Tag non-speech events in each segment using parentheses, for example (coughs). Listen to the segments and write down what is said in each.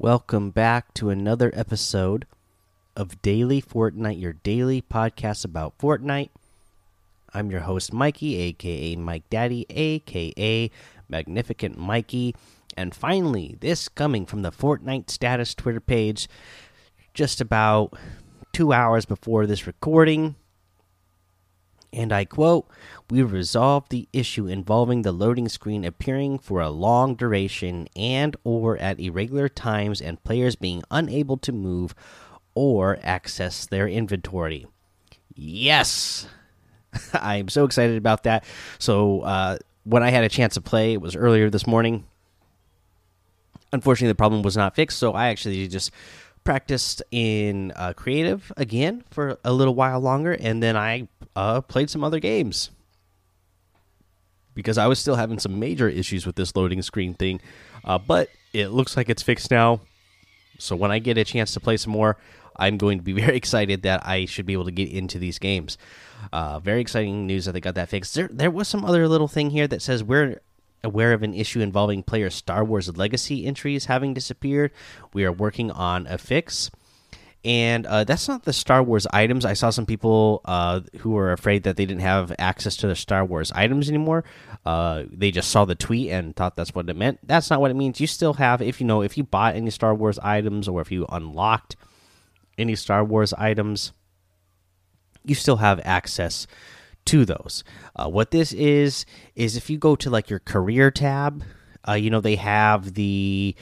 Welcome back to another episode of Daily Fortnite, your daily podcast about Fortnite. I'm your host, Mikey, aka Mike Daddy, aka Magnificent Mikey. And finally, this coming from the Fortnite status Twitter page, just about two hours before this recording. And I quote, We resolved the issue involving the loading screen appearing for a long duration and or at irregular times and players being unable to move or access their inventory. Yes. (laughs) I'm so excited about that. So, uh, when I had a chance to play, it was earlier this morning. Unfortunately, the problem was not fixed, so I actually just practiced in uh, creative again for a little while longer, and then I uh, played some other games because I was still having some major issues with this loading screen thing. Uh, but it looks like it's fixed now. So when I get a chance to play some more, I'm going to be (laughs) very excited that I should be able to get into these games. Uh, very exciting news that they got that fixed. There, there was some other little thing here that says we're aware of an issue involving player Star Wars Legacy entries having disappeared. We are working on a fix. And uh, that's not the Star Wars items. I saw some people uh, who were afraid that they didn't have access to the Star Wars items anymore. Uh, they just saw the tweet and thought that's what it meant. That's not what it means. You still have, if you know, if you bought any Star Wars items or if you unlocked any Star Wars items, you still have access to those. Uh, what this is is if you go to like your career tab, uh, you know they have the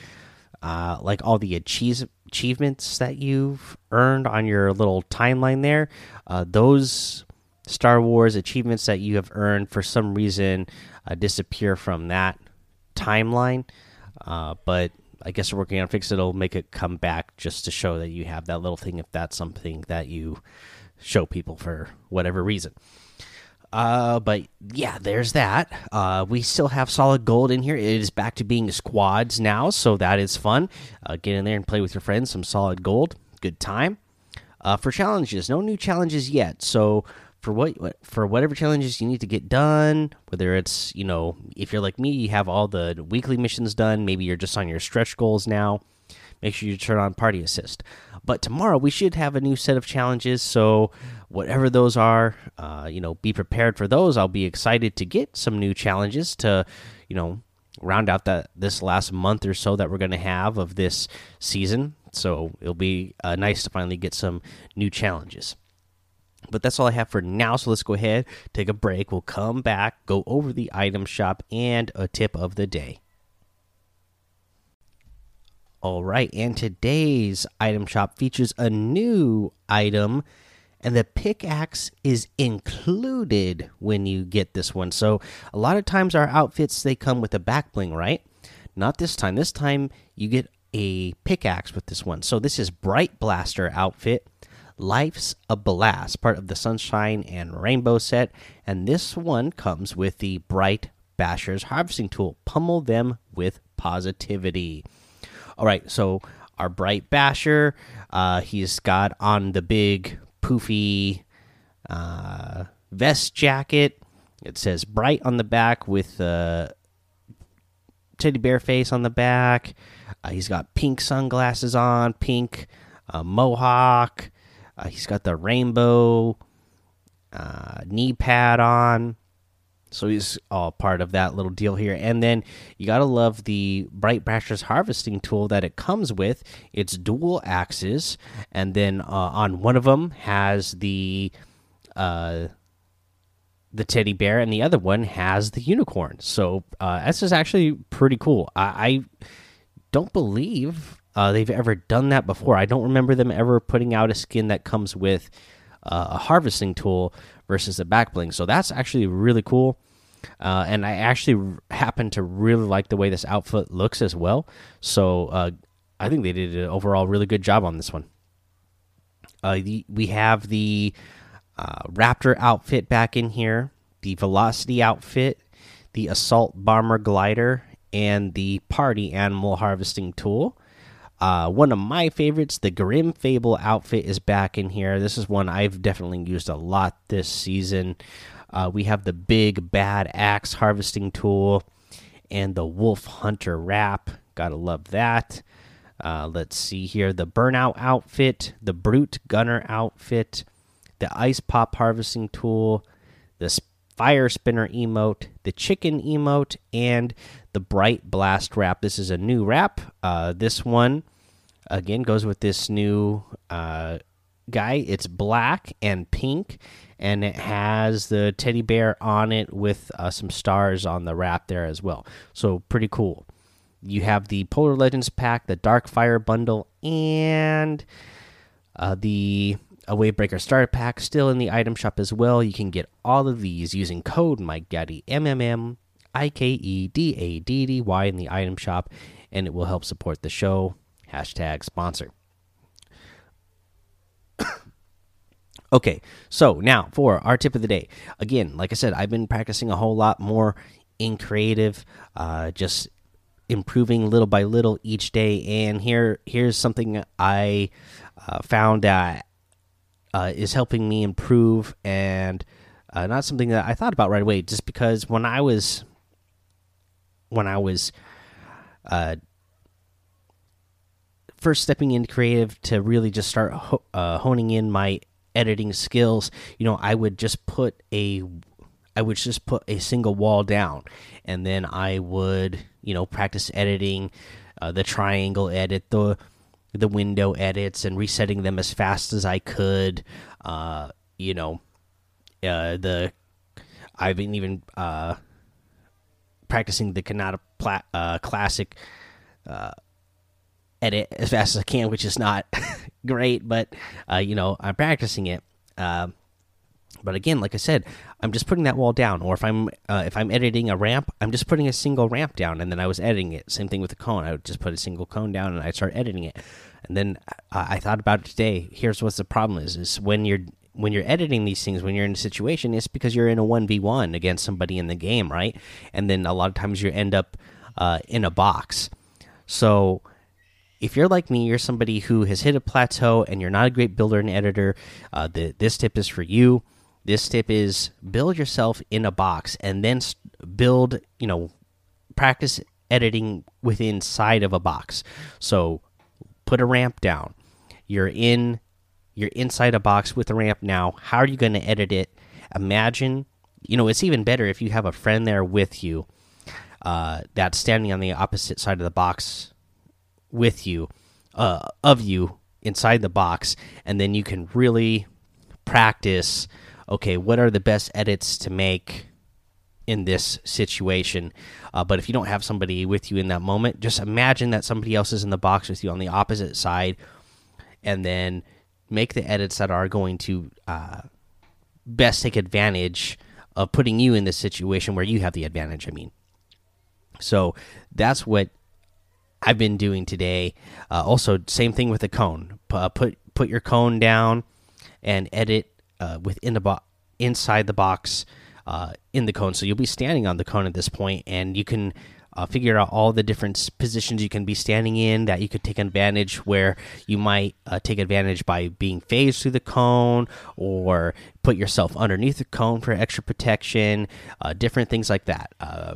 uh, like all the achieve achievements that you've earned on your little timeline there. Uh, those Star Wars achievements that you have earned for some reason uh, disappear from that timeline, uh, but I guess we're working on fix. It'll make it come back just to show that you have that little thing if that's something that you show people for whatever reason. Uh, but yeah, there's that. Uh, we still have solid gold in here. It is back to being squads now, so that is fun. Uh, get in there and play with your friends. Some solid gold. Good time. Uh, for challenges, no new challenges yet. So for what for whatever challenges you need to get done, whether it's you know if you're like me, you have all the weekly missions done. Maybe you're just on your stretch goals now. Make sure you turn on party assist. But tomorrow we should have a new set of challenges. So whatever those are, uh, you know, be prepared for those. I'll be excited to get some new challenges to, you know, round out that this last month or so that we're going to have of this season. So it'll be uh, nice to finally get some new challenges. But that's all I have for now. So let's go ahead, take a break. We'll come back, go over the item shop, and a tip of the day. All right, and today's item shop features a new item, and the pickaxe is included when you get this one. So, a lot of times our outfits they come with a back bling, right? Not this time. This time you get a pickaxe with this one. So, this is Brite Blaster outfit. Life's a Blast, part of the Sunshine and Rainbow set, and this one comes with the Brite Basher's harvesting tool. Pummel them with positivity. All right, so our bright basher, uh, he's got on the big poofy uh, vest jacket. It says bright on the back with a teddy bear face on the back. Uh, he's got pink sunglasses on, pink uh, mohawk. Uh, he's got the rainbow uh, knee pad on. So he's all part of that little deal here. And then you got to love the Brite Basher's harvesting tool that it comes with. It's dual axes. And then uh, on one of them has the. Uh, the teddy bear and the other one has the unicorn so uh, this is actually pretty cool i, I don't believe uh, they've ever done that before i don't remember them ever putting out a skin that comes with uh, a harvesting tool versus a back bling. So that's actually really cool. Uh, and I actually happen to really like the way this outfit looks as well. So uh, I think they did an overall really good job on this one. Uh, the, we have the uh, Raptor outfit back in here, the Velocity outfit, the Assault Bomber glider, and the Party Animal harvesting tool. Uh, one of my favorites, the Grim Fable outfit, is back in here. This is one I've definitely used a lot this season. Uh, we have the big bad axe harvesting tool and the Wolf Hunter wrap. Gotta love that. Uh, let's see here the burnout outfit, the brute gunner outfit, the ice pop harvesting tool, the fire spinner emote, the chicken emote, and the Brite Blast wrap. This is a new wrap. Uh, this one again goes with this new uh, guy. It's black and pink, and it has the teddy bear on it with uh, some stars on the wrap there as well. So pretty cool you have the Polar Legends pack, the Dark Fire bundle, and uh, the a Wavebreaker starter pack still in the item shop as well. You can get all of these using code Mike Daddy M M M I K E D A D D Y in the item shop, and it will help support the show. Hashtag sponsor. (coughs) okay, so now for our tip of the day. Again, like I said, I've been practicing a whole lot more in creative, uh, just improving little by little each day. And here, here's something I uh, found that uh, is helping me improve, and uh, not something that I thought about right away. Just because when I was when I was uh, first stepping into creative to really just start ho uh, honing in my editing skills, you know, I would just put a I would just put a single wall down, and then I would you know practice editing uh, the triangle edit the the window edits and resetting them as fast as I could. Uh, you know, uh, the I've been even uh, practicing the Kanata uh, classic uh, edit as fast as I can, which is not (laughs) great, but uh, you know I'm practicing it. But again, like I said, I'm just putting that wall down. Or if I'm uh, if I'm editing a ramp, I'm just putting a single ramp down, and then I was editing it. Same thing with the cone. I would just put a single cone down, and I'd start editing it. And then uh, I thought about it today. Here's what the problem is: is when you're when you're editing these things, when you're in a situation, it's because you're in a one v one against somebody in the game, right? And then a lot of times you end up uh, in a box. So if you're like me, you're somebody who has hit a plateau and you're not a great builder and editor, uh, the, this tip is for you this tip is build yourself in a box and then build, you know, practice editing within side of a box. So put a ramp down. You're in you're inside a box with a ramp now. How are you going to edit it? Imagine, you know, it's even better if you have a friend there with you uh, that's standing on the opposite side of the box with you, uh, of you inside the box, and then you can really practice okay, what are the best edits to make in this situation? Uh, but if you don't have somebody with you in that moment, just imagine that somebody else is in the box with you on the opposite side, and then make the edits that are going to uh, best take advantage of putting you in this situation where you have the advantage. I mean, so that's what I've been doing today. Uh, also, same thing with the cone. P uh, put put your cone down and edit uh, within the box inside the box uh, in the cone. So you'll be standing on the cone at this point, and you can uh, figure out all the different positions you can be standing in that you could take advantage. Where you might uh, take advantage by being phased through the cone, or put yourself underneath the cone for extra protection. Uh, different things like that uh,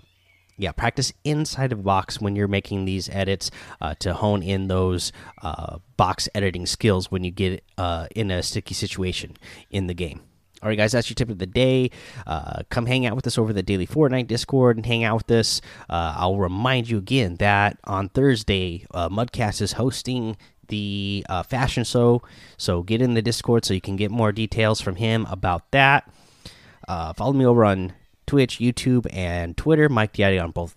yeah, practice inside of box when you're making these edits uh, to hone in those uh, box editing skills when you get in a sticky situation in the game. All right, guys, that's your tip of the day. Uh, come hang out with us over the Daily Fortnite Discord and hang out with us. Uh, I'll remind you again that on Thursday, uh, Mudcast is hosting the fashion show. So get in the Discord so you can get more details from him about that. follow me over on Twitch, YouTube, and Twitter. Mike Daddy on both